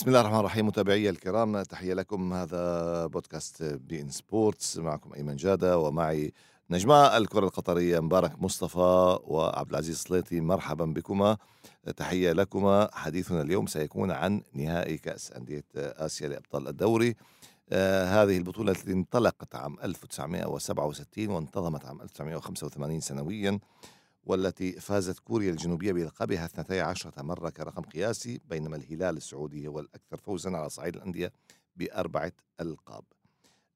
بسم الله الرحمن الرحيم متابعي الكرام تحية لكم. هذا بودكاست بي إن سبورتس معكم أيمن جادة ومعي نجما الكرة القطرية مبارك مصطفى وعبد العزيز صليتي مرحبا بكما. تحية لكما. حديثنا اليوم سيكون عن نهائي كأس أندية آسيا لأبطال الدوري. آه هذه البطولة التي انطلقت عام 1967 وانتظمت عام 1985 سنويا. والتي فازت كوريا الجنوبية بلقبها 12 مرة كرقم قياسي بينما الهلال السعودي هو الأكثر فوزا على صعيد الأندية بأربعة ألقاب.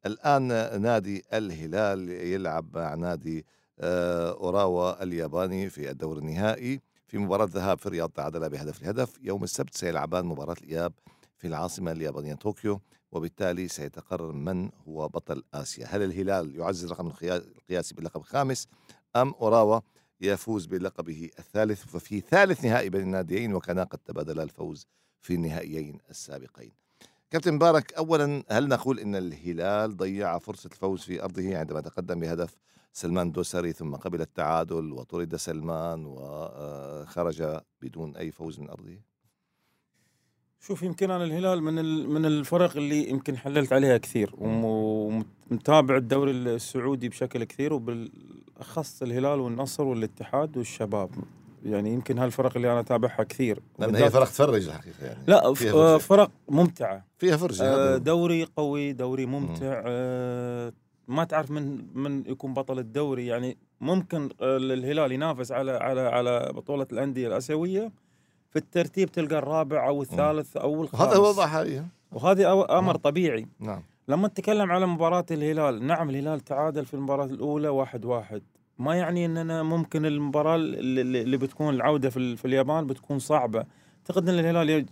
الآن نادي الهلال يلعب مع نادي آه، أوراوا الياباني في الدور النهائي في مباراة ذهاب في الرياض تعادل بهدف لهدف يوم السبت سيلعبان مباراة الإياب في العاصمة اليابانية طوكيو وبالتالي سيتقرر من هو بطل آسيا. هل الهلال يعزز الرقم القياسي باللقب الخامس أم أوراوا يفوز بلقبه الثالث ففي ثالث نهائي بين الناديين وكانا قد تبادلا الفوز في النهائيين السابقين. كابتن مبارك اولا هل نقول إن الهلال ضيع فرصة الفوز في أرضه عندما تقدم بهدف سلمان دوسري ثم قبل التعادل وطرد سلمان وخرج بدون أي فوز من أرضه؟ شوف يمكن أنا الهلال من من الفرق اللي يمكن حللت عليها كثير ومتابع الدوري السعودي بشكل كثير وبالأخص الهلال والنصر والاتحاد والشباب. يعني يمكن هالفرق اللي أنا أتابعها كثير. لأن هي فرق تفرج الحقيقة يعني. لا فيها فرق ممتعة. فيها فرجه آه دوري قوي دوري ممتع. آه ما تعرف من من يكون بطل الدوري. يعني ممكن الهلال ينافس على على على بطولة الأندية الآسيوية في الترتيب تلقى الرابع أو الثالث أو الخامس. هذا الوضع حاليا وهذه أمر نعم. طبيبي نعم. لما نتكلم على مباراة الهلال نعم الهلال تعادل في المباراة الأولى واحد واحد. ما يعني أننا ممكن المباراة اللي بتكون العودة في, في اليابان بتكون صعبة. أعتقد أن الهلال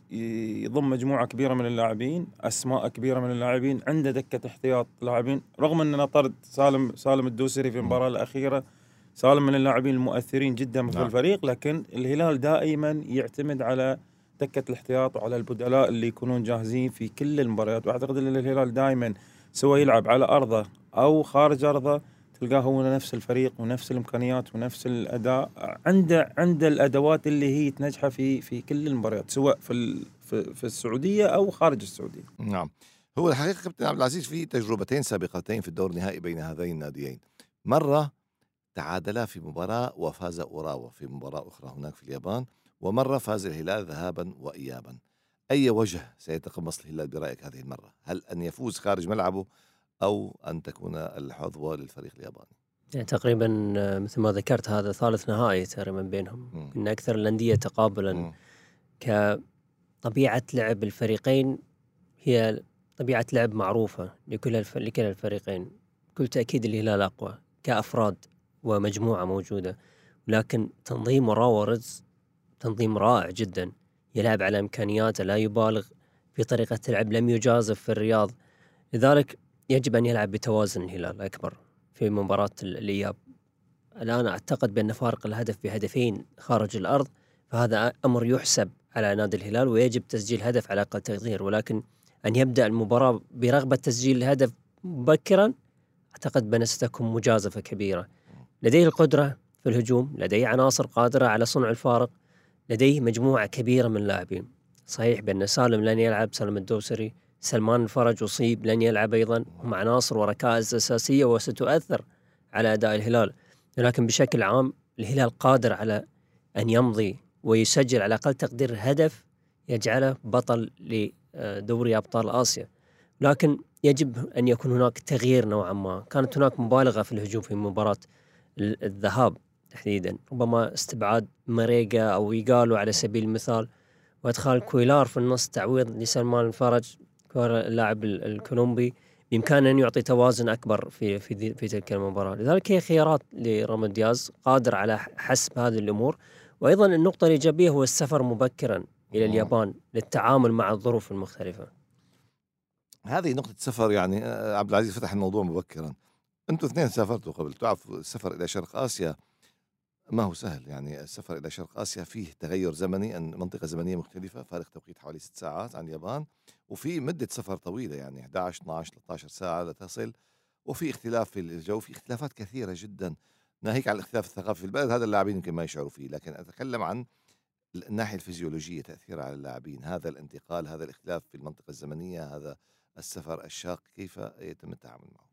يضم مجموعة كبيرة من اللاعبين أسماء كبيرة من اللاعبين عنده دكة احتياط لاعبين رغم أننا طرد سالم سالم الدوسري في المباراة الأخيرة. سالم من اللاعبين المؤثرين جدا في نعم. الفريق لكن الهلال دائما يعتمد على دكة الاحتياط وعلى البدلاء اللي يكونون جاهزين في كل المباريات وأعتقد إن الهلال دائما سواء يلعب على أرضه أو خارج أرضه تلقاه هو نفس الفريق ونفس الإمكانيات ونفس الأداء عنده عنده الأدوات اللي هي تنجحه في في كل المباريات سواء في في السعودية أو خارج السعودية. نعم. هو الحقيقة كابتن عبد العزيز في تجربتين سابقتين في الدور النهائي بين هذين الناديين. مرة تعادلا في مباراة وفاز أوراوا في مباراة أخرى هناك في اليابان ومرة فاز الهلال ذهابا وإيابا. أي وجه سيتقمص الهلال برأيك هذه المرة؟ هل أن يفوز خارج ملعبه أو أن تكون الحظوة للفريق الياباني؟ يعني تقريبا مثل ما ذكرت هذا ثالث نهائي تقريبا بينهم. إن أكثر الأندية تقابلا كطبيعة لعب الفريقين هي طبيعة لعب معروفة لكل لكلا الفريقين. بكل تأكيد الهلال أقوى كأفراد. ومجموعة موجودة. لكن تنظيم راورز تنظيم رائع جدا. يلعب على إمكانياته لا يبالغ في طريقة اللعب لم يجازف في الرياض. لذلك يجب أن يلعب بتوازن الهلال أكبر في مباراة الإياب. الآن أعتقد بأن فارق الهدف بهدفين خارج الأرض فهذا أمر يحسب على نادي الهلال ويجب تسجيل هدف على أقل تقدير. ولكن أن يبدأ المباراة برغبة تسجيل الهدف مبكرا أعتقد بأن ستكون مجازفة كبيرة. لديه القدرة في الهجوم لديه عناصر قادرة على صنع الفارق لديه مجموعة كبيرة من اللاعبين. صحيح بأن سالم لن يلعب سالم الدوسري سلمان الفرج أصيب لن يلعب أيضا. هم عناصر وركائز أساسية وستؤثر على أداء الهلال. ولكن بشكل عام الهلال قادر على أن يمضي ويسجل على أقل تقدير هدف يجعله بطل لدوري أبطال آسيا. لكن يجب أن يكون هناك تغيير نوعا ما. كانت هناك مبالغة في الهجوم في مباراة الذهاب تحديدا ربما استبعاد مريقا أو يقالوا على سبيل المثال وإدخال كويلار في النص تعويض لسلمان الفرج اللاعب الكولومبي بإمكانه أن يعطي توازن أكبر في في في تلك المباراة، لذلك هي خيارات لرامون دياز قادر على حسب هذه الأمور، وأيضا النقطة الايجابيه هو السفر مبكرا إلى اليابان للتعامل مع الظروف المختلفة. هذه نقطة سفر يعني عبد العزيز فتح الموضوع مبكرا. أنتم اثنين سافرتوا قبل تعرف السفر إلى شرق آسيا ما هو سهل يعني السفر إلى شرق آسيا فيه تغير زمني أن منطقة زمنية مختلفة فارق توقيت حوالي ست ساعات عن اليابان وفي مدة سفر طويلة يعني 11 12 13 ساعة لتصل وفي اختلاف في الجو في اختلافات كثيرة جدا ناهيك عن الاختلاف الثقافي في البلد هذا اللاعبين يمكن ما يشعروا فيه لكن أتكلم عن الناحية الفيزيولوجية تأثيرها على اللاعبين هذا الانتقال هذا الاختلاف في المنطقة الزمنية هذا السفر الشاق كيف يتم التعامل معه؟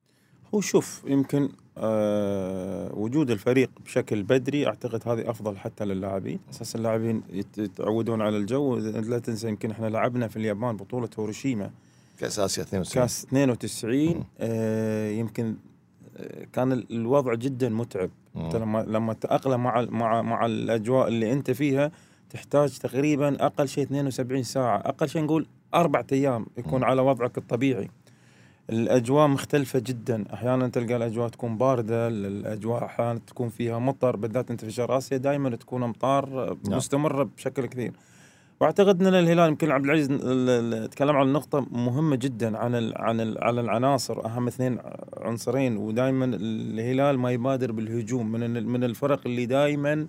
هو شوف يمكن آه وجود الفريق بشكل بدري أعتقد هذه أفضل حتى للاعبين. أساس اللاعبين يت- يتعودون على الجو. لا تنسى يمكن إحنا لعبنا في اليابان بطولة هيروشيما. كأس آسيا 92 كأس 92 مم. آه يمكن آه كان ال- الوضع جدا متعب. لما لما تتاقلم مع مع مع الأجواء اللي أنت فيها تحتاج تقريبا أقل شيء 72 ساعة. أقل شيء نقول أربع أيام يكون مم. على وضعك الطبيعي. الأجواء مختلفة جدا. أحيانا تلقى الأجواء تكون باردة الأجواء أحيانا تكون فيها مطر بالذات أنت في شرق آسيا دائما تكون امطار نعم. مستمرة بشكل كثير. وأعتقد أن الهلال يمكن عبد العزيز ال- ال- تكلم عن نقطة مهمة جدا عن ال عن ال على العناصر أهم اثنين عنصرين. ودائما الهلال ما يبادر بالهجوم. من من الفرق اللي دائما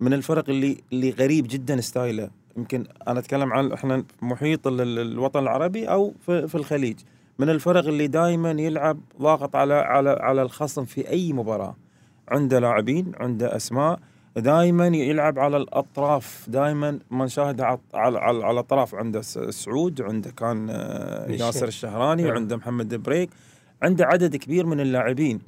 من الفرق اللي اللي غريب جدا ستايله. يمكن أنا أتكلم عن إحنا محيط ال- ال- الوطن العربي أو في, في الخليج. من الفرق اللي دائما يلعب ضاغط على على على الخصم في أي مباراة. عنده لاعبين عنده أسماء دائما يلعب على الأطراف. دائما ما نشاهده على على الأطراف. عنده سعود عنده كان آه،. ياسر الشهراني نعم. وعنده محمد بريك. عنده عدد كبير من اللاعبين.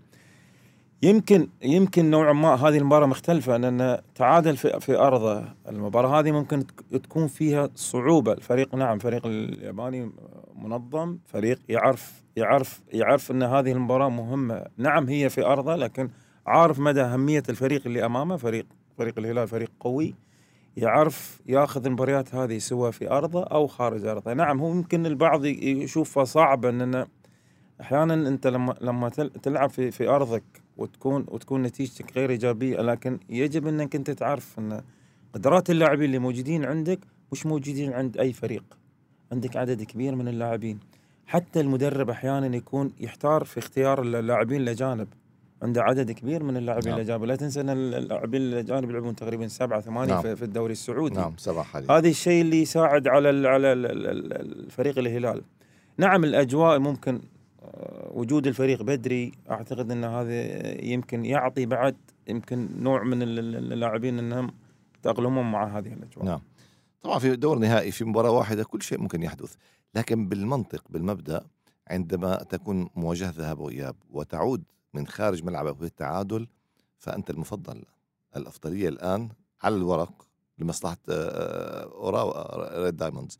يمكن يمكن نوعا ما هذه المباراة مختلفة لأن تعادل في في ارضه المباراة هذه ممكن تك- تكون فيها صعوبة. الفريق نعم فريق الياباني منظم فريق يعرف يعرف يعرف إن هذه المباراة مهمة. نعم هي في أرضه لكن عارف مدى أهمية الفريق اللي أمامه. فريق فريق الهلال فريق قوي يعرف ياخذ المباريات هذه سواء في أرضه أو خارج أرضه. نعم هو يمكن البعض يشوفها صعبة ان أحيانا أنت لما لما تل- تلعب في في أرضك وتكون وتكون نتيجتك غير إيجابية لكن يجب إنك أنت تعرف إن قدرات اللاعبين اللي موجودين عندك مش موجودين عند أي فريق. عندك عدد كبير من اللاعبين. حتى المدرب أحيانا يكون يحتار في اختيار اللاعبين الاجانب عنده عدد كبير من اللاعبين نعم. الاجانب لا تنسى إن اللاعبين الاجانب يلعبون تقريبا سبعة ثمانية نعم. في الدوري السعودي. نعم سبعة حاليا. هذا الشيء اللي يساعد على على ال ال الفريق الهلال. نعم الأجواء ممكن وجود الفريق بدري أعتقد إن هذا يمكن يعطي بعد يمكن نوع من ال- ال- اللاعبين إنهم يتأقلمون مع هذه الأجواء. نعم. طبعا في دور نهائي في مباراة واحدة كل شيء ممكن يحدث لكن بالمنطق بالمبدأ عندما تكون مواجهة ذهاب وإياب وتعود من خارج ملعبك بالتعادل فأنت المفضل الأفضلية الآن على الورق لمصلحة آه، أوراوا ريد دايموندز.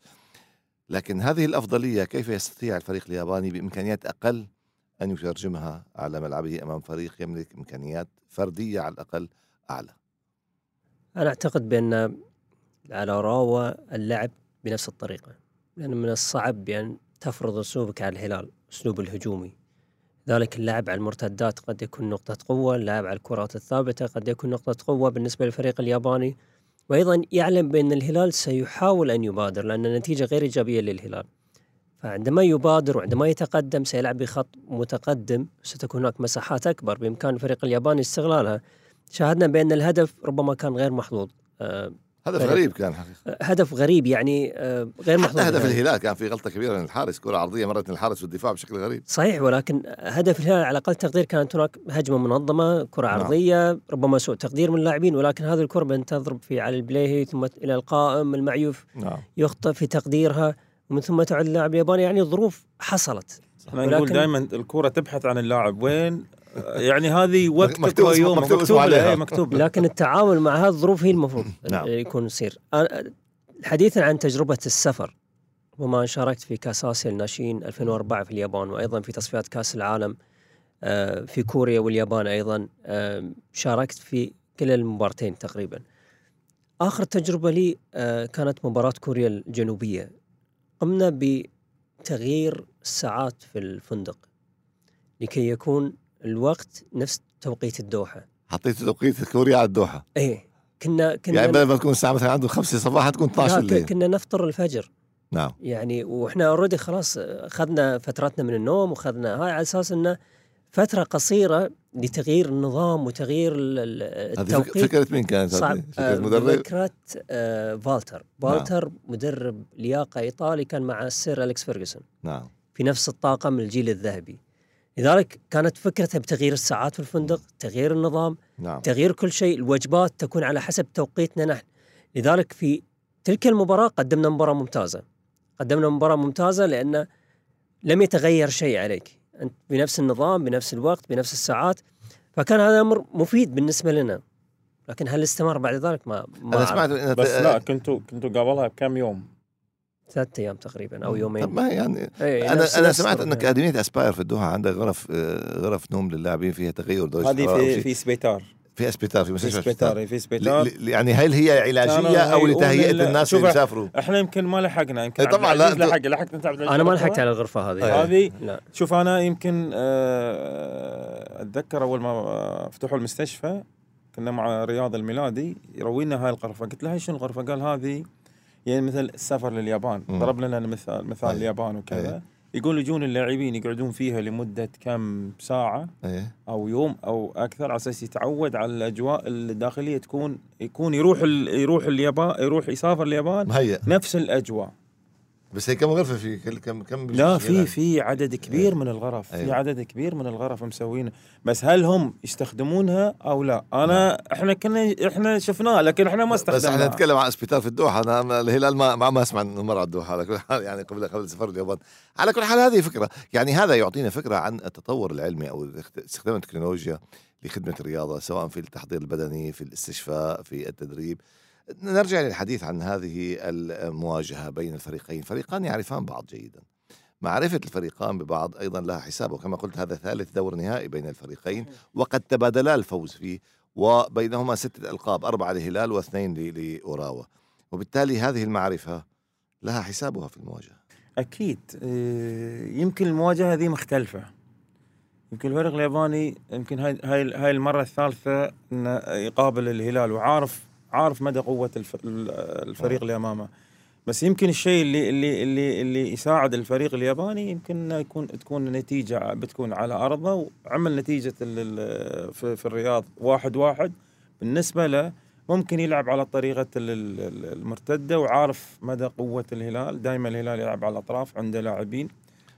لكن هذه الأفضلية كيف يستطيع الفريق الياباني بإمكانيات أقل أن يترجمها على ملعبه أمام فريق يملك إمكانيات فردية على الأقل أعلى؟ أنا أعتقد بأن على أوراوا اللعب بنفس الطريقة لأن من الصعب بأن تفرض أسلوبك على الهلال أسلوب الهجومي. ذلك اللعب على المرتدات قد يكون نقطة قوة، اللعب على الكرات الثابتة قد يكون نقطة قوة بالنسبة للفريق الياباني، وأيضا يعلم بأن الهلال سيحاول أن يبادر لأن النتيجة غير إيجابية للهلال. فعندما يبادر وعندما يتقدم سيلعب بخط متقدم ستكون هناك مساحات أكبر بإمكان الفريق الياباني استغلالها. شاهدنا بأن الهدف ربما كان غير محظوظ، آه، هدف غريب كان حقيقة هدف غريب يعني آه، غير محظوظ هدف يعني. الهلال كان في غلطة كبيرة من الحارس كرة عرضية مرت من الحارس في الدفاع بشكل غريب صحيح ولكن هدف الهلال على أقل تقدير كانت هناك هجمة منظمة، كرة نعم. عرضية، ربما سوء تقدير من اللاعبين ولكن هذه الكرة بان تضرب في على البليهي ثم إلى القائم المعيوف نعم يخطئ في تقديرها ومن ثم تعود اللاعب الياباني يعني ظروف حصلت إحنا نقول دائما الكرة تبحث عن اللاعب وين يعني هذه وقتك مكتوب ويومك مكتوب مكتوب إيه، مكتوب له. لكن التعامل مع هذه الظروف هي المفروض نعم. يكون يصير. حديثا عن تجربة السفر وما شاركت في كاس آسيا الناشئين 2004 في اليابان وأيضا في تصفيات كاس العالم آه، في كوريا واليابان أيضا شاركت في كلا المبارتين تقريبا. آخر تجربة لي آه، كانت مباراة كوريا الجنوبية. قمنا بتغيير الساعات في الفندق لكي يكون الوقت نفس توقيت الدوحة. حطيت توقيت كوريا على الدوحة. إيه كنا كنا يعني بدل ما تكون الساعة مثلا عنده 5 صباحا تكون 12 لا، الليل. كنا نفطر الفجر. نعم. يعني وإحنا اوريدي خلاص أخذنا فترتنا من النوم واخذنا هاي على أساس إنه فترة قصيرة لتغيير النظام وتغيير ال- ال- هذه فك- التوقيت. فكرة مين كانت؟ صعب؟ آه، فكره مدرب؟ فكرة آه فالتر. فالتر مدرب لياقة إيطالي كان مع السير أليكس فيرجسون. نعم. في نفس الطاقم الجيل الذهبي. لذلك كانت فكرته بتغيير الساعات في الفندق تغيير النظام نعم. تغيير كل شيء. الوجبات تكون على حسب توقيتنا نحن. لذلك في تلك المباراة قدمنا مباراة ممتازة. قدمنا مباراة ممتازة لأن لم يتغير شيء عليك. أنت بنفس النظام بنفس الوقت بنفس الساعات. فكان هذا أمر مفيد بالنسبة لنا. لكن هل استمر بعد ذلك؟ ما, ما أعرف. سمعت بس لا كنتوا كنتوا قبلها بكم يوم. ثلاثة أيام تقريبا أو طب يومين ما يعني إيه، أنا نفس- أنا نفس سمعت. ان اكاديميه أسباير في الدوحة عندها غرف آه، غرف نوم للاعبين فيها تغير درجه هذه في. في سبيتار في اسبيتار في في مستشفى اسبيتار سبيتار في سبيتار ل- ل- يعني هل هي علاجية أو لتهيئة ال- الناس اللي يسافروا؟ إحنا يمكن ما لحقنا يمكن إيه طبعاً، لا، لحق لحقت أنت عبد أنا ما؟ لحقت على الغرفة هذه إيه. هذه لا شوف أنا يمكن آه، أتذكر أول ما فتحوا المستشفى كنا مع رياض الميلادي يروينا هاي الغرفة قلت له هاي شنو الغرفة؟ قال هذه يعني مثل السفر لليابان مم. ضرب لنا مثال مثال أي. اليابان وكذا أي. يقول يجون اللاعبين يقعدون فيها لمدة كم ساعة إيه أو يوم أو أكثر على أساس يتعود على الأجواء الداخلية تكون يكون يروح ال- يروح اليابان يروح يسافر اليابان مهيأ نفس الأجواء بس هي كم غرفة؟ في كل كم كم لا في يعني؟ في عدد كبير من الغرف في أيوة. عدد كبير من الغرف مسوينه بس هل هم يستخدمونها أو لا؟ أنا إحنا كنا إحنا شفناه لكن إحنا ما بس إحنا نتكلم عن اسبيتال في الدوحة. أنا الهلال ما ما ما أسمع إنه مر على الدوحة. على كل حال يعني قبل قبل سفر اليابان. على كل حال هذه فكرة. يعني هذا يعطينا فكرة عن التطور العلمي أو استخدام التكنولوجيا لخدمة الرياضة سواء في التحضير البدني في الاستشفاء في التدريب. نرجع للحديث عن هذه المواجهة بين الفريقين. فريقان يعرفان بعض جيدا. معرفة الفريقان ببعض أيضا لها حساب وكما قلت هذا ثالث دور نهائي بين الفريقين وقد تبادلا الفوز فيه وبينهما ستة ألقاب أربعة لهلال واثنين لأوراوا. وبالتالي هذه المعرفة لها حسابها في المواجهة. أكيد. إيه، يمكن المواجهة هذه مختلفة. يمكن الفريق الياباني يمكن هاي هاي هاي المرة الثالثة إنه يقابل الهلال وعارف عارف مدى قوة الف- الفريق اللي امامه بس يمكن الشيء اللي اللي اللي اللي يساعد الفريق الياباني يمكن يكون تكون النتيجه بتكون على أرضه وعمل نتيجة في, في الرياض واحد واحد. بالنسبة له ممكن يلعب على طريقة ال- ال- المرتدة وعارف مدى قوة الهلال. دائما الهلال يلعب على الأطراف عنده لاعبين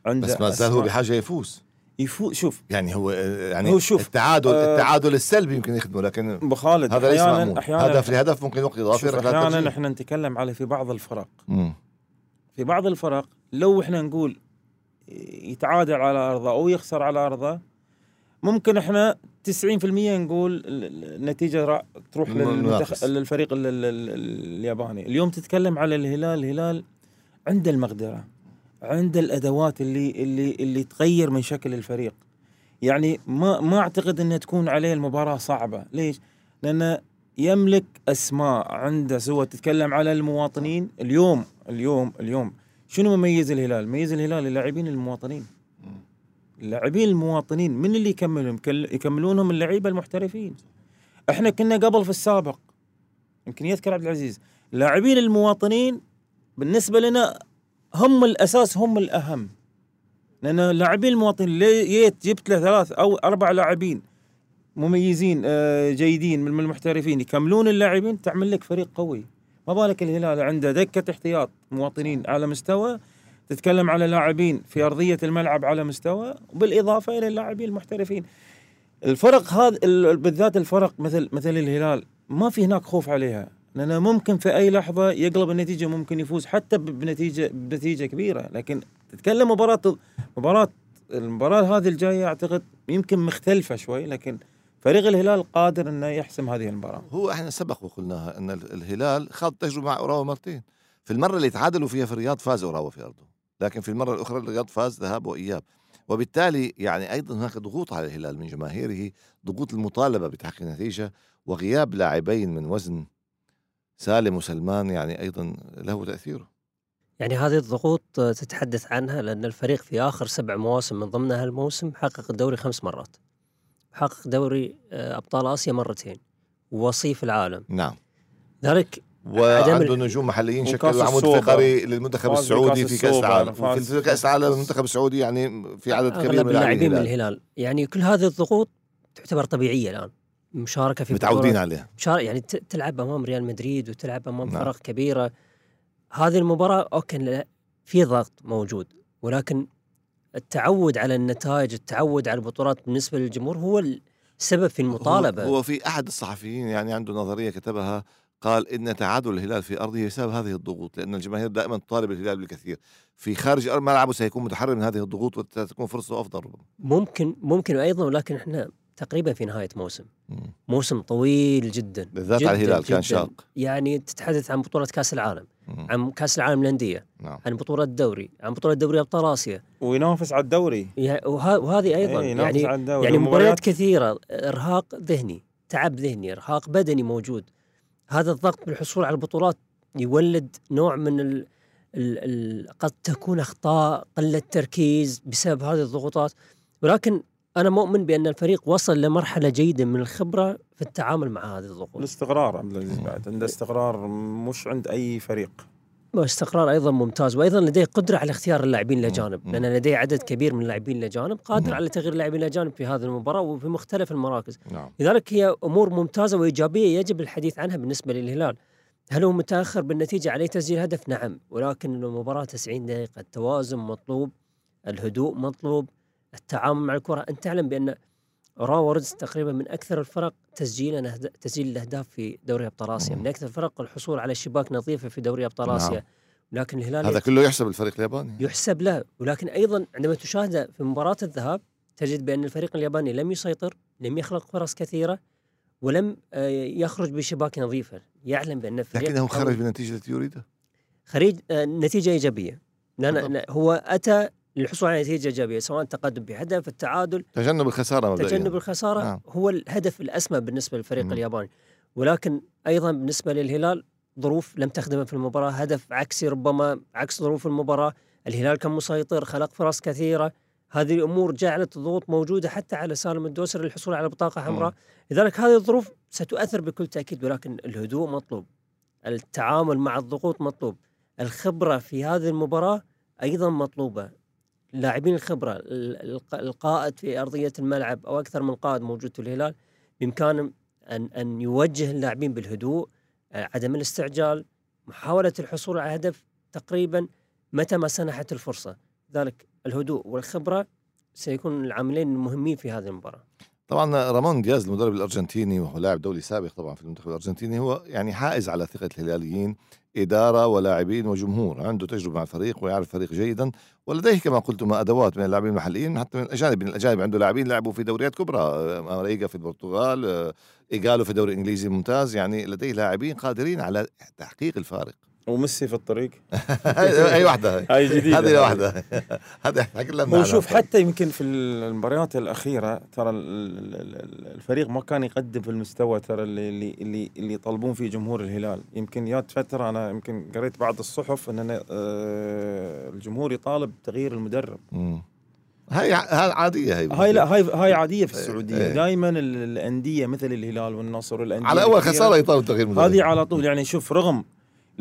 عنده بس ما زال هو. بحاجة يفوز. يفوز شوف يعني هو يعني هو شوف، التعادل آه، التعادل السلبي يمكن يخدمه لكن أبو خالد هذا ليس مأمون أحيانا هدف لهدف ممكن وقت ركلات أحيانا. إحنا نتكلم على في بعض الفرق مم. في بعض الفرق لو إحنا نقول يتعادل على أرضه أو يخسر على أرضه ممكن إحنا 90% نقول ال- ال- النتيجه تروح. للمنتخب للفريق ال- ال- ال- الياباني اليوم تتكلم على الهلال الهلال عنده المقدرة عنده الأدوات اللي اللي اللي تغير من شكل الفريق. يعني ما ما أعتقد إنها تكون عليه المباراة صعبة. ليش؟ لأنه يملك أسماء عنده سوى تتكلم على المواطنين. اليوم اليوم اليوم شنو مميز الهلال؟ مميز الهلال اللاعبين المواطنين. اللاعبين المواطنين من اللي يكملهم؟ يكملونهم اللعيبة المحترفين. إحنا كنا قبل في السابق يمكن يذكر عبد العزيز اللاعبين المواطنين بالنسبة لنا هم الأساس هم الأهم. لأن اللاعبين المواطنين ليت جبت له ثلاث أو أربع لاعبين مميزين آه، جيدين من المحترفين يكملون اللاعبين تعمل لك فريق قوي. ما بالك الهلال عنده دكة احتياط مواطنين على مستوى تتكلم على لاعبين في أرضية الملعب على مستوى وبالاضافه إلى اللاعبين المحترفين. الفرق هذا ال- بالذات الفرق مثل مثل الهلال ما في هناك خوف عليها. لأنه ممكن في أي لحظة يقلب النتيجة ممكن يفوز حتى ب- بنتيجه بنتيجة كبيرة. لكن تتكلم مباراة مباراة المباراة هذه الجاية أعتقد يمكن مختلفة شوي لكن فريق الهلال قادر إنه يحسم هذه المباراة. هو إحنا سبق وقلناها إن ال- الهلال خاض تجربة مع أوراوا مرتين في المرة اللي تعادلوا فيها في الرياض فاز أوراوا في أرضه لكن في المرة الأخرى الرياض فاز ذهاب وإياب. وبالتالي يعني أيضا هناك ضغوط على الهلال من جماهيره ضغوط المطالبة بتحقيق نتيجة وغياب لاعبين من وزن سالم وسلمان يعني أيضا له تأثيره. يعني هذه الضغوط تتحدث عنها لأن الفريق في آخر سبع مواسم من ضمنها الموسم حقق الدوري خمس مرات. حقق دوري آه، أبطال آسيا مرتين ووصيف العالم. نعم. ذلك وعنده نجوم محليين شكلوا عمود. فقري للمنتخب السعودي في كأس العالم. وفي كأس العالم المنتخب السعودي يعني في عدد كبير من لاعبين اللاعبين من الهلال. الهلال. يعني كل هذه الضغوط تعتبر طبيعية الآن. مشاركة في متعودين عليها. مشار... يعني تلعب أمام ريال مدريد وتلعب أمام نعم. فرق كبيرة. هذه المباراة أوكي في ضغط موجود ولكن التعود على النتائج التعود على البطولات بالنسبة للجمهور هو السبب في المطالبة. هو, هو في أحد الصحفيين يعني عنده نظرية كتبها قال إن تعادل الهلال في أرضه بسبب هذه الضغوط لأن الجماهير دائما تطالب الهلال بالكثير. في خارج ملعبه سيكون متحرر من هذه الضغوط وتكون فرصته أفضل ربما. ممكن ممكن أيضا ولكن إحنا تقريبا في نهاية موسم. موسم طويل جدا. بالذات على الهلال كان. شاق. يعني تتحدث عن بطولة كأس العالم مم. عن كأس العالم للأندية نعم. عن بطولة الدوري عن بطولة دوري أبطال آسيا. وينافس على الدوري. وه- وهذه أيضا. إيه، ينافس يعني على الدوري. يعني مباريات كثيرة إرهاق ذهني تعب ذهني إرهاق بدني موجود. هذا الضغط بالحصول على البطولات يولد نوع من ال ال ال قد تكون أخطاء قلة تركيز بسبب هذه الضغوطات. ولكن أنا مؤمن بأن الفريق وصل لمرحلة جيدة من الخبرة في التعامل مع هذه الضغوط الاستقرار عبد العزيز بعد عنده استقرار مش عند أي فريق واستقرار أيضا ممتاز وأيضا لديه قدرة على اختيار اللاعبين الاجانب. لأن لديه عدد كبير من اللاعبين الاجانب قادر. على تغيير اللاعبين الاجانب في هذه المباراة وفي مختلف المراكز نعم لذلك هي أمور ممتازة وإيجابية يجب الحديث عنها بالنسبة للهلال. هل هو متأخر بالنتيجة عليه تسجيل هدف؟ نعم، ولكن المباراة 90 دقيقة، التوازن مطلوب، الهدوء مطلوب، التعامل مع الكرة، انت تعلم بأن اوراوا ريدز تقريبا من أكثر الفرق تسجيلا تسجيل الأهداف في دوري أبطال آسيا،. من أكثر الفرق الحصول على شباك نظيفة في دوري أبطال نعم. آسيا. لكن الهلال هذا كله يحسب الفريق الياباني يحسب له ولكن أيضا عندما تشاهده في مباراة الذهاب تجد بأن الفريق الياباني لم يسيطر لم يخلق فرص كثيرة ولم آه، يخرج بشباك نظيفة يعلم بأن الفريق لكنه. خرج بالنتيجه التي يريدها خريج آه، نتيجة إيجابية. لا، هو أتى للحصول على نتيجة إيجابية سواء التقدم بهدف التعادل. تجنب الخسارة مبدئيا. تجنب الخسارة نعم. هو الهدف الأسمى بالنسبة للفريق مم. الياباني. ولكن أيضا بالنسبة للهلال ظروف لم تخدمه في المباراة. هدف عكسي ربما عكس ظروف المباراة. الهلال كان مسيطر خلق فرص كثيرة. هذه الأمور جعلت الضغوط موجودة حتى على سالم الدوسري للحصول على بطاقة حمراء. لذلك هذه الظروف ستؤثر بكل تأكيد ولكن الهدوء مطلوب. التعامل مع الضغوط مطلوب. الخبرة في هذه المباراة أيضا مطلوبة. لاعبين الخبرة ال- الق- القائد في أرضية الملعب أو أكثر من قائد موجود في الهلال بإمكانهم ان أن يوجه اللاعبين بالهدوء آه، عدم الاستعجال محاولة الحصول على هدف تقريبا متى ما سنحت الفرصة. ذلك الهدوء والخبرة سيكون العاملين المهمين في هذه المباراة. طبعا رامون دياز المدرب الأرجنتيني وهو لاعب دولي سابق طبعا في المنتخب الأرجنتيني هو يعني حائز على ثقة الهلاليين إدارة ولاعبين وجمهور عنده تجربة مع الفريق ويعرف الفريق جيدا ولديه كما قلتم أدوات من اللاعبين المحليين حتى من الأجانب من الأجانب عنده لاعبين لعبوا في دوريات كبرى آه، ماريجا في البرتغال آه، ايجالو في الدوري الانجليزي ممتاز يعني لديه لاعبين قادرين على تحقيق الفارق. وميسي في الطريق. اي واحدة. هاي هاي جديدة. هذه واحدة. هذا تكلمنا هو عنها شوف حتى يمكن في المباريات الأخيرة ترى ال- ال- ال- الفريق ما كان يقدم في المستوى ترى اللي اللي اللي, اللي يطلبون فيه جمهور الهلال. يمكن جات فتره أنا يمكن قريت بعض الصحف إن أنا آه، الجمهور يطالب بتغيير المدرب. هاي هاي عادية هاي هاي لا هاي هاي عادية في السعودية. إيه. دائما الأندية مثل الهلال والنصر والانديه على أول خسارة يطالب تغيير مدرب هذه على طول. يعني شوف رغم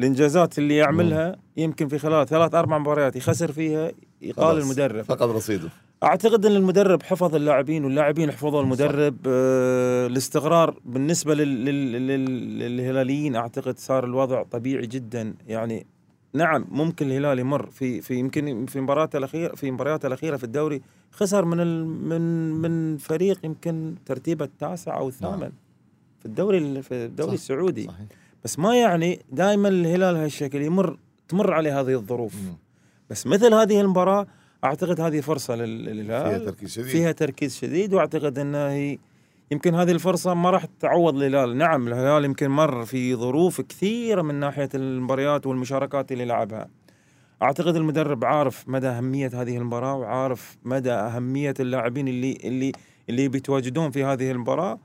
الإنجازات اللي يعملها يمكن في خلال ثلاث أربع مباريات يخسر فيها يقال. المدرب. فقد رصيده. أعتقد إن المدرب حفظ اللاعبين واللاعبين حفظوا المدرب. آه الاستقرار بالنسبة لل- لل- لل- للهلاليين أعتقد صار الوضع طبيعي جدا. يعني نعم ممكن الهلال يمر في في يمكن في مباراته الاخيره في مبارياته الأخيرة في الدوري خسر من ال من من فريق يمكن ترتيبه التاسع أو الثامن في الدوري ال- في الدوري صح. السعودي. صحيح. بس ما يعني دائما الهلال هالشكل يمر تمر عليه هذه الظروف. مم. بس مثل هذه المباراة أعتقد هذه فرصة لل- فيها للهلال تركيز شديد. فيها تركيز شديد وأعتقد انها هي يمكن هذه الفرصة ما راح تعوض الهلال. نعم الهلال يمكن مر في ظروف كثيرة من ناحية المباريات والمشاركات اللي لعبها. أعتقد المدرب عارف مدى أهمية هذه المباراة وعارف مدى أهمية اللاعبين اللي اللي اللي بيتواجدون في هذه المباراة.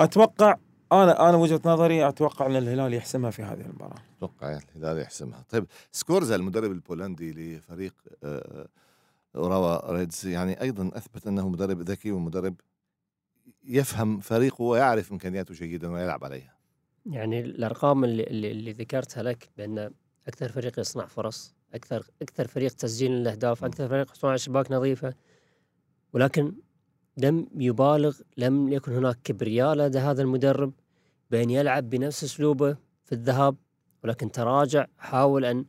أتوقع أنا أنا وجهة نظري أتوقع أن الهلال يحسمها في هذه المباراة. أتوقع الهلال يحسمها. طيب سكورزا المدرب البولندي لفريق آه، أوراوا ريدز يعني أيضا أثبت أنه مدرب ذكي ومدرب يفهم فريقه ويعرف إمكانياته جيدا ويلعب عليها. يعني الأرقام اللي, اللي, ذكرتها لك بأن أكثر فريق يصنع فرص أكثر أكثر فريق تسجيل الاهداف. أكثر فريق على شباك نظيفة ولكن لم يبالغ لم يكن هناك كبرياء لدى هذا المدرب بأن يلعب بنفس أسلوبه في الذهاب ولكن تراجع حاول أن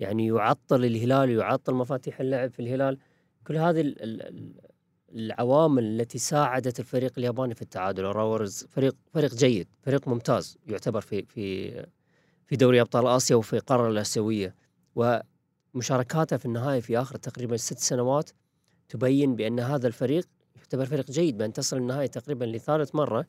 يعني يعطل الهلال ويعطل مفاتيح اللعب في الهلال. كل هذه ال ال ال العوامل التي ساعدت الفريق الياباني في التعادل. راورز فريق فريق جيد فريق ممتاز يعتبر في في في دوري أبطال آسيا وفي القاره الآسيوية. ومشاركاته في النهايه في آخر تقريبا ست سنوات تبين بأن هذا الفريق يعتبر فريق جيد بأن تصل النهايه تقريبا لثالث مرة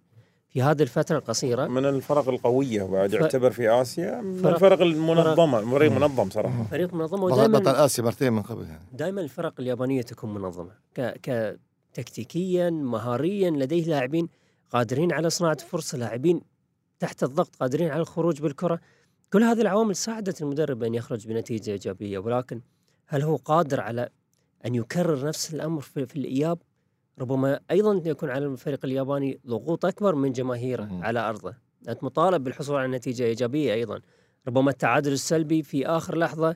في هذه الفترة القصيرة. من الفرق القوية بعد ف- يعتبر في آسيا. من فرق- الفرق المنظمة فريق. منظم صراحة. فريق منظم ودائما بطل آسيا مرتين من قبل يعني. دائما الفرق اليابانية تكون منظمة. ك ك تكتيكيا مهاريا لديه لاعبين قادرين على صناعة فرصة لاعبين تحت الضغط قادرين على الخروج بالكرة. كل هذه العوامل ساعدت المدرب أن يخرج بنتيجة إيجابية ولكن هل هو قادر على أن يكرر نفس الأمر في, في الإياب؟ ربما أيضا يكون على الفريق الياباني ضغوط أكبر من جماهيره. على أرضه أنت مطالب بالحصول على نتيجة إيجابية أيضا ربما التعادل السلبي في آخر لحظة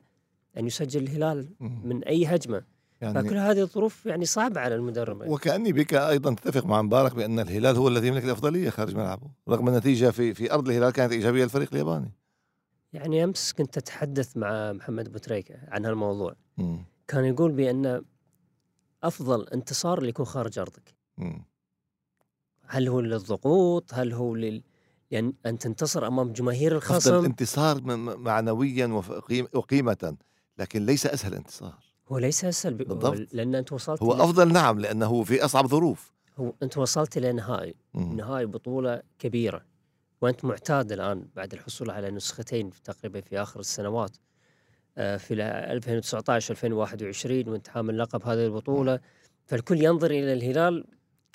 أن يسجل الهلال. من أي هجمة يعني فكل هذه الظروف يعني صعبة على المدرب وكأني بك أيضا تتفق مع مبارك بأن الهلال هو الذي يملك الأفضلية خارج ملعبه رغم النتيجه في في أرض الهلال كانت إيجابية للفريق الياباني يعني أمس كنت أتحدث مع محمد بوتريكة عن هالموضوع مم. كان يقول بأن أفضل انتصار اللي يكون خارج أرضك. مم. هل هو للضغوط؟ هل هو لل يعني أن تنتصر أمام جماهير أفضل الخصم؟ انتصار م- م- معنويا وقيم- وقيمة لكن ليس أسهل انتصار. هو ليس أسهل ب- بالضبط. لأن أنت وصلت هو أفضل نعم لأنه في أصعب ظروف. هو أنت وصلت إلى نهائي. نهائي بطولة كبيرة. وأنت معتاد الآن بعد الحصول على نسختين تقريبا في آخر السنوات. في ال 2019 2021 وانت حامل لقب هذه البطولة. فالكل ينظر إلى الهلال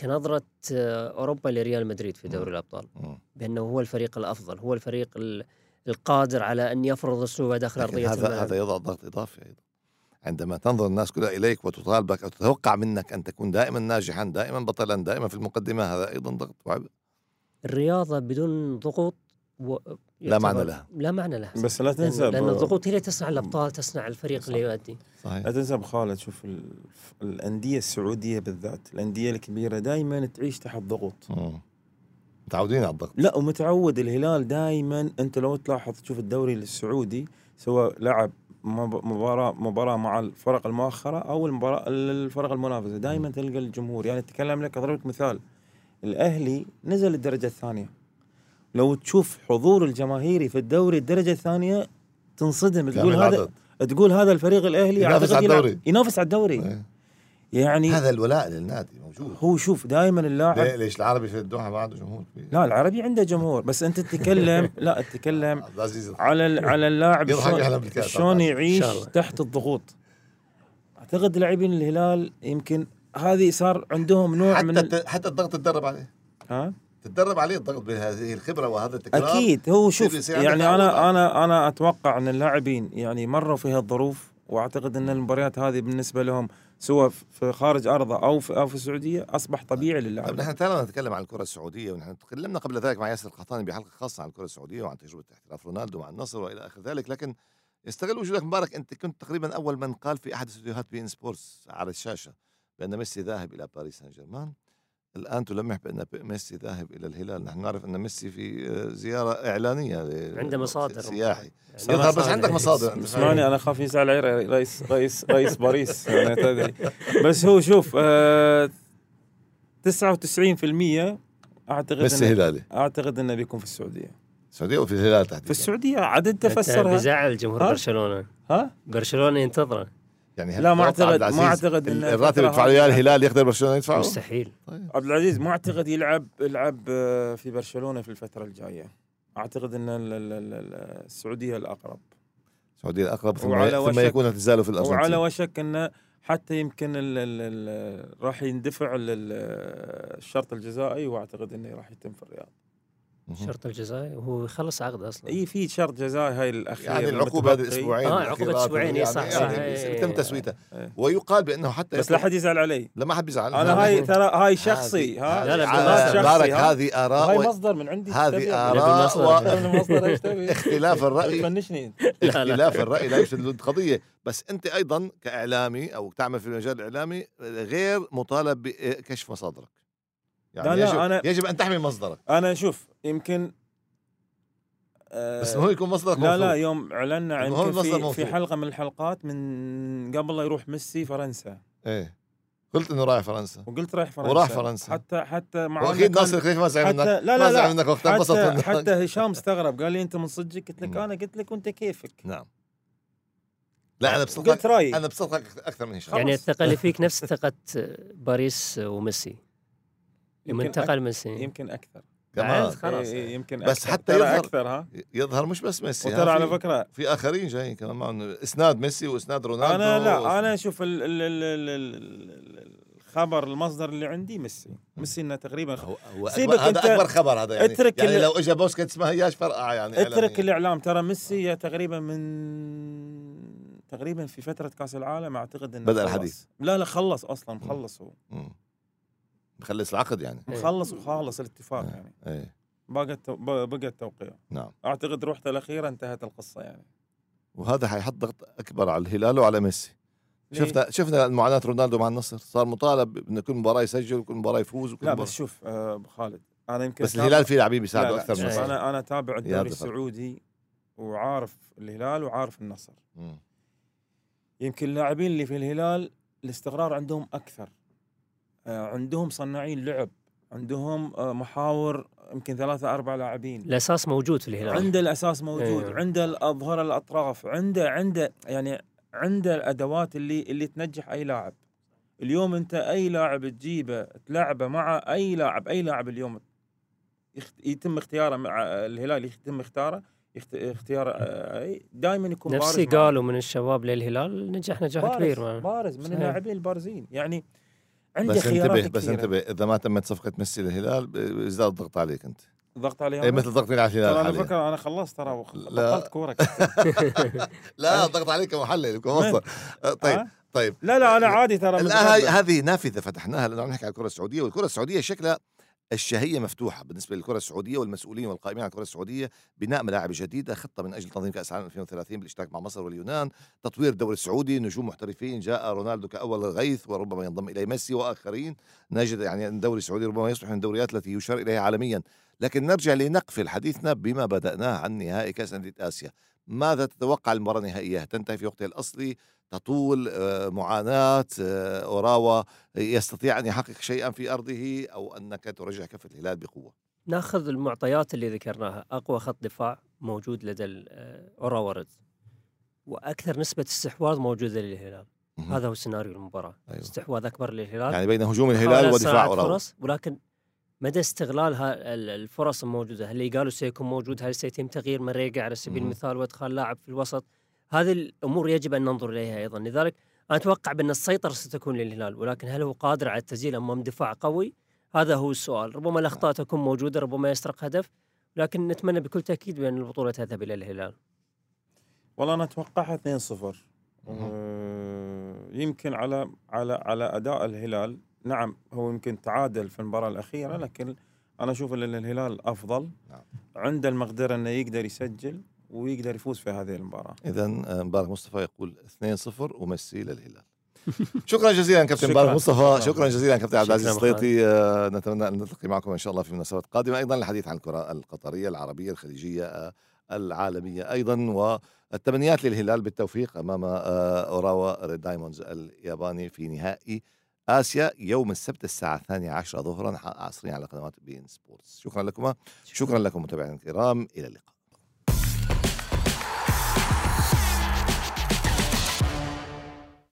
كنظرة آه، أوروبا لريال مدريد في دوري الأبطال. مم. بأنه هو الفريق الأفضل هو الفريق ال- القادر على أن يفرض اسلوبه داخل أرضية هذا الملعب. هذا يضع ضغط إضافي أيضا. عندما تنظر الناس كلها إليك وتطالبك أو تتوقع منك أن تكون دائما ناجحا دائما بطلا دائما في المقدمة هذا أيضا ضغط وعبء الرياضة بدون ضغوط و... لا معنى لها. لا معنى لها بس لا لأن, تنسى لأن ب- الضغوط هي اللي تصنع الأبطال تصنع الفريق اللي يؤدي. صحيح. لا تنسى أبو خالد شوف ال- الأندية السعودية بالذات الأندية الكبيرة دائما تعيش تحت ضغوط. متعودين على الضغط. لا ومتعود الهلال دائما أنت لو تلاحظ تشوف الدوري السعودي سواء لعب مب- مباراة مباراة مع الفرق المؤخرة أو المباراة الفرق المنافسة. دائما تلقى الجمهور. يعني أتكلم لك اضرب لك مثال. الأهلي نزل الدرجة الثانية. لو تشوف حضور الجماهيري في الدوري الدرجة الثانية تنصدم تقول هذا. تقول هذا الفريق الأهلي ينافس على الدوري. ينافس على الدوري إيه. يعني هذا الولاء للنادي موجود هو شوف دائما اللاعب ليش العربي في الدوحة ما عنده جمهور كبير لا العربي عنده جمهور بس أنت تتكلم لا تتكلم عبد العزيز على على اللاعب شلون- شلون. يعيش. تحت الضغوط أعتقد لاعبين الهلال يمكن هذه صار عندهم نوع من حتى. ت- حتى الضغط تتدرب عليه ها؟ تتدرب عليه الضغط بهذه الخبرة وهذا التكرار. أكيد هو شوف يعني أنا أنا أنا أتوقع أن اللاعبين يعني مروا في هالظروف وأعتقد أن المباريات هذه بالنسبة لهم سواء في خارج أرضه أو في أو في السعودية أصبح طبيعي طيب للاعب نحن تعالوا نتكلم عن الكرة السعودية ونحن تكلمنا قبل ذلك مع ياسر القحطاني بحلقة خاصة عن الكرة السعودية وعن تجربة احتراف رونالدو مع النصر وإلى آخر ذلك. لكن استغل وجودك مبارك. أنت كنت تقريبا أول من قال في أحد استديوهات بي إن سبورتس على الشاشة بأن ميسي ذاهب إلى باريس سان جيرمان. الآن تلمح بأن ميسي ذاهب إلى الهلال. نحن نعرف أن ميسي في آه، زيارة إعلانية ل- عنده مصادر سياحي. يعني يظهر بس. عندك مصادر. اسمعني أنا أخاف يزعل رئيس رئيس رئيس باريس يعني تدري. بس هو شوف آه 99% أعتقد ميسي هلالي. أعتقد إنه بيكون في السعودية. السعودية وفي الهلال في تحديدا. السعودية عاد أنت أنت فسرها بيزعل جمهور ها؟ برشلونة. ها؟ برشلونة ينتظره. يعني لا، ما عبد ما أعتقد إن الراتب يدفع اياه هذه- الهلال يقدر برشلونة يدفعه؟ مستحيل. طيب. عبد العزيز ما أعتقد يلعب يلعب آه، في برشلونة في الفترة الجاية. أعتقد إن ال- ال- ال- السعودية الأقرب. السعودية الأقرب ثم, وعلى ثم وشك- يكون اعتزاله في الأرجنتين. وعلى وشك إنه حتى يمكن ال ال ال راح يندفع ال- ال- الشرط الجزائي وأعتقد إنه راح يتم في الرياض. الشرط الجزائي وهو يخلص عقده أصلا. إي في شرط جزائي هاي الأخير يعني العقوبة هذه. الاسبوعين آه، الأخيرات عقوبة أسبوعين، يعني صح، صح، يعني. يتم تسويتها. ويقال بأنه حتى بس لا حد يزعل علي. لا ما حد بيزعل أنا هاي ترى هاي شخصي ها؟ لا، لا، ها؟ هذه آراء هاي مصدر من عندي هذه تبي؟ اختلاف الرأي. تفنشني لا. اختلاف الرأي لا الود قضيه بس أنت أيضا كإعلامي أو تعمل في المجال الإعلامي غير مطالب بكشف مصادرك. يعني لا، لا، يجب, أنا- يجب أن تحمي مصدرك أنا شوف يمكن آه، بس هو يكون مصدرك لا لا. يوم اعلنا المصدر في, في. حلقة من الحلقات من قبل لا يروح ميسي فرنسا إيه قلت إنه رايح فرنسا وقلت رايح فرنسا وراح فرنسا. حتى حتى مع وأكيد ناصر الخليفي ما زعل منك حتى لا ما لا زعل لا منك وقت انبسط حتى, منك. حتى هشام استغرب قال لي أنت من صدقك قلت لك. أنا قلت لك وانت كيفك نعم لا أنا بصدقك قلت رأيي أنا بصدقك أكثر من هشام يعني. الثقة اللي فيك نفس ثقة باريس وميسي يمكن انتقل ميسي يمكن أكثر. كمان خلاص. إيه، يمكن بس أكثر. حتى ترى يظهر- أكثر ها؟ يظهر مش بس ميسي وترى على في- فكره في آخرين جايين كمان معهم إسناد ميسي وإسناد رونالدو أنا لا أنا أشوف ال ال ال ال ال الخبر المصدر اللي عندي ميسي. ميسي إنه تقريبا هو هو سيبك أكبر هذا أكبر خبر هذا يعني. اترك يعني ال- لو اجى بوسكيتس ما هياش فرقعه يعني اترك إعلامية. الإعلام. ترى ميسي تقريبا من تقريبا في فترة كأس العالم أعتقد إنه بدأ خلص. الحديث. لا لا خلص أصلا مخلص هو. مخلص العقد يعني إيه. مخلص وخالص الاتفاق إيه. يعني إيه بقى التو- بقى التوقيع نعم أعتقد روحته الاخيره انتهت القصة يعني وهذا حيحط ضغط أكبر على الهلال وعلى ميسي ليه؟ شفنا شفنا معاناة رونالدو مع النصر صار مطالب انه كل مباراة يسجل وكل مباراة يفوز وكل لا مباراة. بس شوف آه أبو خالد أنا يمكن بس الهلال فيه لاعبين لا بيساعدوا أكثر من. النصر أنا أنا أتابع هذا الدوري. السعودي وعارف الهلال وعارف النصر مم. يمكن اللاعبين اللي في الهلال الاستقرار عندهم أكثر عندهم صناعين لعب عندهم آه، محاور يمكن ثلاثة أربع لاعبين الأساس موجود في الهلال عنده الأساس موجود أيوه. عنده الأظهر الأطراف عنده عنده يعني عنده الأدوات اللي اللي تنجح أي لاعب اليوم أنت أي لاعب تجيبه تلعبه مع أي لاعب أي لاعب اليوم يتم اختياره مع الهلال يتم اختاره اختيار دائما يكون بارز نفسي معاه. إيغالو من الشباب للهلال نجح نجاح بارز كبير. بارز من. اللاعبين البارزين يعني عنده بس خيارات انتبه بس كثيرة. انتبه إذا ما تمت صفقة ميسي للهلال بيزداد الضغط عليك أنت ضغط عليهم اي مثل ضغط على ترى الهلال على فكرة أنا خلصت ترى. بطلت كورة لا ضغط عليك كمحلل كمصدر آه، طيب ها؟ طيب لا لا أنا عادي ترى متقبل. هذه نافذة فتحناها لأنه عم نحكي عن الكرة السعودية والكرة السعودية شكلها الشهية مفتوحة بالنسبة للكرة السعودية والمسؤولين والقائمين على الكرة السعودية بناء ملاعب جديدة خطة من أجل تنظيم كأس العالم 2030 بالاشتراك مع مصر واليونان تطوير الدوري السعودي نجوم محترفين جاء رونالدو كأول الغيث وربما ينضم إليه ميسي وآخرين. نجد يعني الدوري السعودي ربما يصبح من الدوريات التي يشار إليها عالميا. لكن نرجع لنقفل حديثنا بما بدأناه عن نهائي كأس أندية آسيا. ماذا تتوقع المباراة النهائية؟ تنتهي في وقتها الأصلي؟ تطول آه، معاناة آه، أوراوا يستطيع أن يحقق شيئا في أرضه أو أنك ترجع كفة الهلال بقوة. نأخذ المعطيات اللي ذكرناها. أقوى خط دفاع موجود لدى آه، أوراوا ريد وأكثر نسبة استحواذ موجودة للهلال. مهم. هذا هو سيناريو المباراة. أيوة. استحواذ أكبر للهلال. يعني بين هجوم الهلال ودفاع أوراوا. ولكن مدى استغلال الفرص الموجودة؟ هل إيغالو سيكون موجود؟ هل سيتم تغيير ماريغا على سبيل. المثال؟ وإدخال لاعب في الوسط؟ هذه الأمور يجب أن ننظر إليها أيضا. لذلك أنا أتوقع بأن السيطرة ستكون للهلال ولكن هل هو قادر على التسجيل امام دفاع قوي؟ هذا هو السؤال. ربما الأخطاء تكون موجودة ربما يسرق هدف لكن نتمنى بكل تأكيد بأن البطولة تذهب إلى الهلال. والله أنا أتوقعها 2-0 آه، يمكن على على على أداء الهلال. نعم هو يمكن تعادل في المباراة الأخيرة لكن أنا أشوف إن الهلال أفضل. نعم. عنده المقدرة إنه يقدر يسجل. ويقدر يفوز في هذه المباراة. إذا مبارك مصطفى يقول 2-0 وميسي للهلال. شكرا جزيلا كابتن شكراً. مبارك مصطفى. شكراً. جزيلا كابتن عبد العزيز. السليطي آه، نتمنى أن نلتقي معكم إن شاء الله في مناسبات قادمة. أيضا للحديث عن الكرة القطرية العربية الخليجية آه، العالمية أيضا. والتمنيات للهلال بالتوفيق أمام آه، أوراوا ريد دايموندز الياباني في نهائي آسيا يوم السبت الساعة الثانية عشرة ظهرا حصريا على قنوات beIN Sports. شكرا لكم. شكرا لكم متابعينا الكرام. إلى اللقاء.